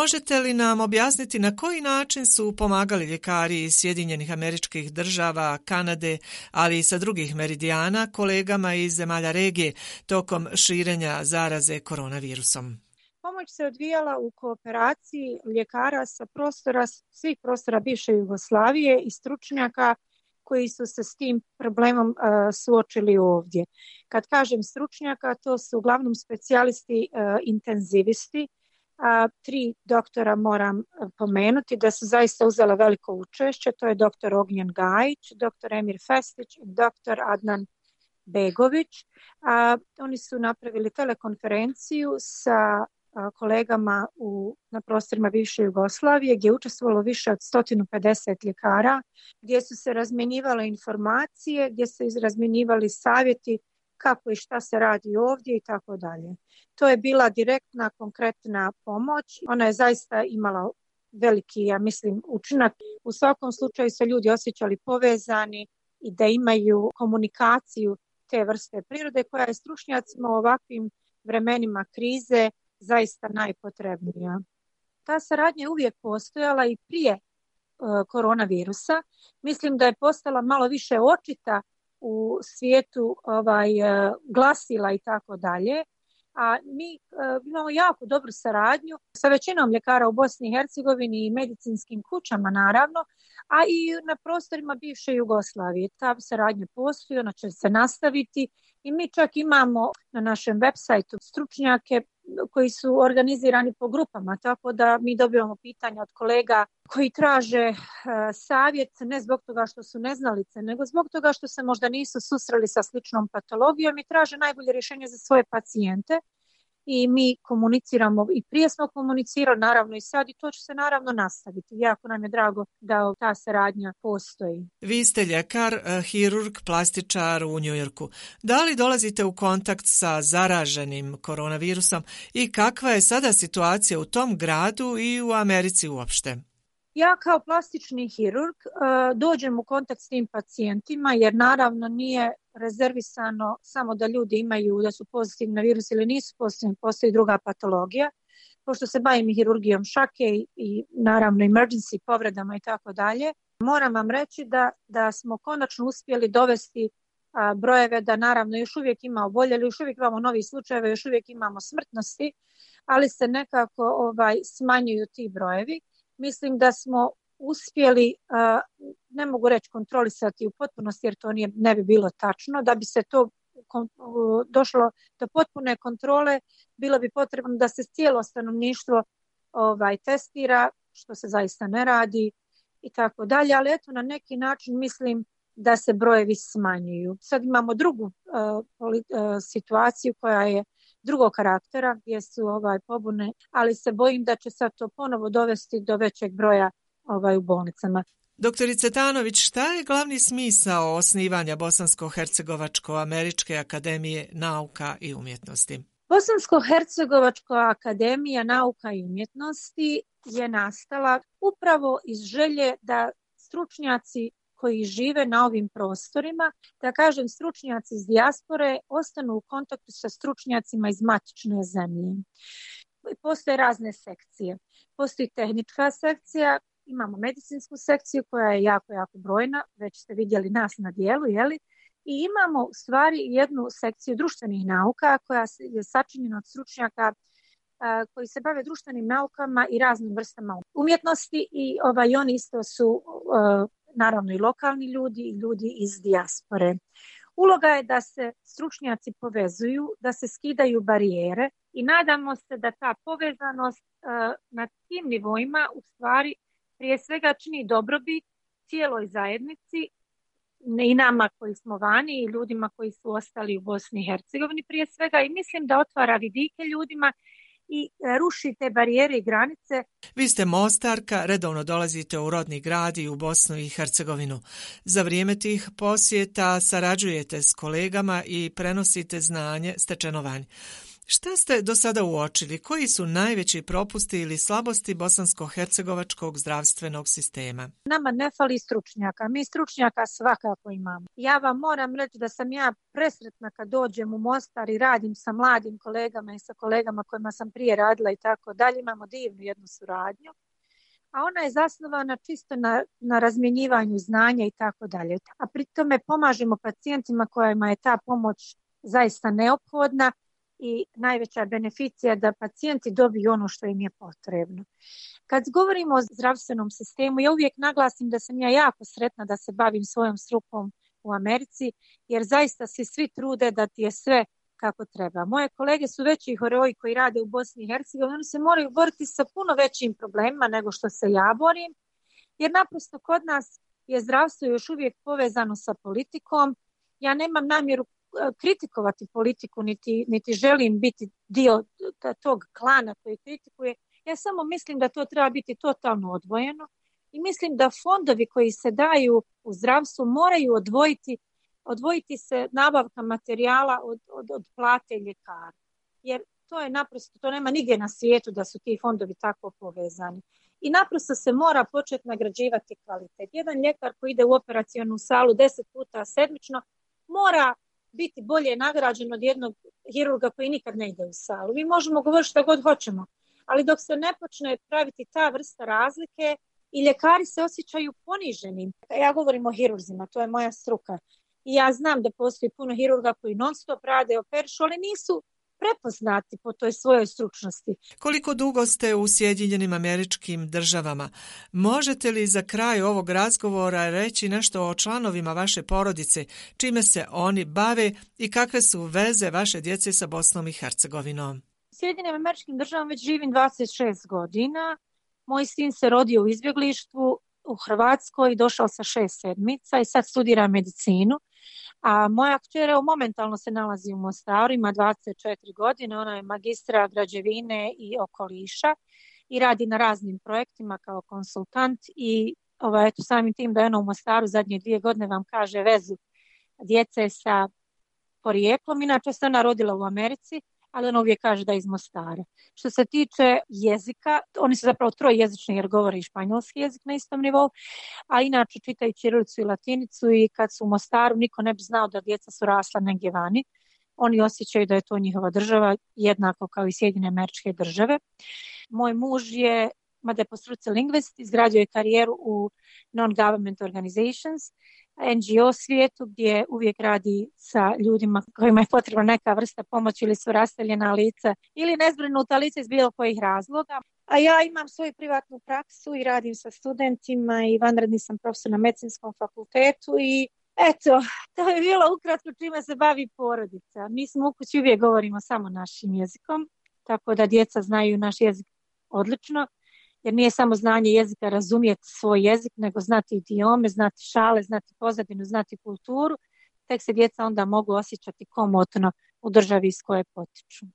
Možete li nam objasniti na koji način su pomagali ljekari iz Sjedinjenih američkih država, Kanade, ali i sa drugih meridijana, kolegama iz zemalja regije tokom širenja zaraze koronavirusom? Pomoć se odvijala u kooperaciji ljekara sa prostora, svih prostora bivše Jugoslavije i stručnjaka koji su se s tim problemom suočili ovdje. Kad kažem stručnjaka, to su uglavnom specijalisti intenzivisti, a, tri doktora moram pomenuti da su zaista uzela veliko učešće. To je doktor Ognjen Gajić, doktor Emir Festić i doktor Adnan Begović. A, oni su napravili telekonferenciju sa kolegama u, na prostorima bivše Jugoslavije gdje je učestvovalo više od 150 ljekara, gdje su se razmjenjivale informacije, gdje su razmjenjivali savjeti kako i šta se radi ovdje i tako dalje. To je bila direktna, konkretna pomoć. Ona je zaista imala veliki, ja mislim, učinak. U svakom slučaju se ljudi osjećali povezani i da imaju komunikaciju te vrste prirode koja je stručnjacima u ovakvim vremenima krize zaista najpotrebnija. Ta saradnja je uvijek postojala i prije e, koronavirusa. Mislim da je postala malo više očita u svijetu ovaj, e, glasila i tako dalje. A mi e, imamo jako dobru saradnju sa većinom ljekara u Bosni i Hercegovini i medicinskim kućama naravno, a i na prostorima bivše Jugoslavije. Ta saradnja postoji, ona će se nastaviti i mi čak imamo na našem web sajtu stručnjake koji su organizirani po grupama, tako da mi dobivamo pitanja od kolega koji traže e, savjet ne zbog toga što su neznalice, nego zbog toga što se možda nisu susreli sa sličnom patologijom i traže najbolje rješenje za svoje pacijente i mi komuniciramo i prije smo komunicirali naravno i sad i to će se naravno nastaviti. Jako nam je drago da ta saradnja postoji. Vi ste ljekar, eh, hirurg, plastičar u Njujorku. Da li dolazite u kontakt sa zaraženim koronavirusom i kakva je sada situacija u tom gradu i u Americi uopšte? Ja kao plastični hirurg eh, dođem u kontakt s tim pacijentima jer naravno nije rezervisano samo da ljudi imaju da su pozitivni na virus ili nisu pozitivni, postoji druga patologija. Pošto se bavim i hirurgijom šake i, naravno emergency povredama i tako dalje, moram vam reći da, da smo konačno uspjeli dovesti brojeve da naravno još uvijek ima oboljeli, još uvijek imamo novi slučajeve, još uvijek imamo smrtnosti, ali se nekako ovaj smanjuju ti brojevi. Mislim da smo uspjeli, ne mogu reći kontrolisati u potpunosti jer to nije, ne bi bilo tačno, da bi se to došlo do potpune kontrole, bilo bi potrebno da se cijelo stanovništvo ovaj, testira, što se zaista ne radi i tako dalje, ali eto na neki način mislim da se brojevi smanjuju. Sad imamo drugu situaciju koja je drugog karaktera gdje su ovaj pobune, ali se bojim da će sad to ponovo dovesti do većeg broja ovaj, u bolnicama. Doktorice Tanović, šta je glavni smisao osnivanja Bosansko-Hercegovačko-Američke akademije nauka i umjetnosti? Bosansko-Hercegovačka akademija nauka i umjetnosti je nastala upravo iz želje da stručnjaci koji žive na ovim prostorima, da kažem stručnjaci iz dijaspore, ostanu u kontaktu sa stručnjacima iz matične zemlje. Postoje razne sekcije. Postoji tehnička sekcija imamo medicinsku sekciju koja je jako, jako brojna, već ste vidjeli nas na dijelu, jeli? I imamo u stvari jednu sekciju društvenih nauka koja je sačinjena od stručnjaka koji se bave društvenim naukama i raznim vrstama umjetnosti i ovaj, oni isto su naravno i lokalni ljudi i ljudi iz dijaspore. Uloga je da se stručnjaci povezuju, da se skidaju barijere i nadamo se da ta povezanost na tim nivoima u stvari prije svega čini dobrobit cijeloj zajednici i nama koji smo vani i ljudima koji su ostali u Bosni i Hercegovini prije svega i mislim da otvara vidike ljudima i e, ruši te barijere i granice. Vi ste Mostarka, redovno dolazite u rodni grad i u Bosnu i Hercegovinu. Za vrijeme tih posjeta sarađujete s kolegama i prenosite znanje stečeno vanj. Šta ste do sada uočili? Koji su najveći propusti ili slabosti bosansko-hercegovačkog zdravstvenog sistema? Nama ne fali stručnjaka. Mi stručnjaka svakako imamo. Ja vam moram reći da sam ja presretna kad dođem u Mostar i radim sa mladim kolegama i sa kolegama kojima sam prije radila i tako dalje. Imamo divnu jednu suradnju. A ona je zasnovana čisto na, na razmjenjivanju znanja i tako dalje. A pri tome pomažemo pacijentima kojima je ta pomoć zaista neophodna i najveća beneficija da pacijenti dobiju ono što im je potrebno. Kad govorimo o zdravstvenom sistemu, ja uvijek naglasim da sam ja jako sretna da se bavim svojom strukom u Americi, jer zaista se svi trude da ti je sve kako treba. Moje kolege su veći heroji koji rade u Bosni i Hercegovini, oni se moraju boriti sa puno većim problemima nego što se ja borim, jer naprosto kod nas je zdravstvo još uvijek povezano sa politikom. Ja nemam namjeru kritikovati politiku, niti, niti želim biti dio tog klana koji kritikuje. Ja samo mislim da to treba biti totalno odvojeno i mislim da fondovi koji se daju u zdravstvu moraju odvojiti, odvojiti se nabavka materijala od, od, od plate ljekara. Jer to je naprosto, to nema nigdje na svijetu da su ti fondovi tako povezani. I naprosto se mora početi nagrađivati kvalitet. Jedan ljekar koji ide u operacijonu salu deset puta sedmično mora biti bolje nagrađen od jednog hirurga koji nikad ne ide u salu. Mi možemo govoriti što god hoćemo, ali dok se ne počne praviti ta vrsta razlike i ljekari se osjećaju poniženim. Ja govorim o hirurzima, to je moja struka. I ja znam da postoji puno hirurga koji non stop rade, operišu, ali nisu prepoznati po toj svojoj stručnosti. Koliko dugo ste u Sjedinjenim američkim državama? Možete li za kraj ovog razgovora reći nešto o članovima vaše porodice, čime se oni bave i kakve su veze vaše djece sa Bosnom i Hercegovinom? U Sjedinjenim američkim državama već živim 26 godina. Moj sin se rodio u izbjeglištvu u Hrvatskoj, došao sa šest sedmica i sad studira medicinu. A moja kćer momentalno se nalazi u Mostaru, ima 24 godine, ona je magistra građevine i okoliša i radi na raznim projektima kao konsultant i ovaj, eto, samim tim da je ona u Mostaru zadnje dvije godine vam kaže vezu djece sa porijeklom. Inače se ona rodila u Americi, ali ona uvijek kaže da je iz Mostara. Što se tiče jezika, oni su zapravo trojezični jer govore i španjolski jezik na istom nivou, a inače čitaju čirilicu i latinicu i kad su u Mostaru niko ne bi znao da djeca su rasla negdje vani. Oni osjećaju da je to njihova država, jednako kao i Sjedine američke države. Moj muž je mada je po struci lingvist, izgradio je karijeru u non-government organizations, NGO svijetu gdje uvijek radi sa ljudima kojima je potrebna neka vrsta pomoći ili su rasteljena lica ili nezbrinuta lica iz bilo kojih razloga. A ja imam svoju privatnu praksu i radim sa studentima i vanredni sam profesor na medicinskom fakultetu i Eto, to je bilo ukratko čime se bavi porodica. Mi smo u kući uvijek govorimo samo našim jezikom, tako da djeca znaju naš jezik odlično jer nije samo znanje jezika razumjeti svoj jezik, nego znati idiome, znati šale, znati pozadinu, znati kulturu, tek se djeca onda mogu osjećati komotno u državi iz koje potiču.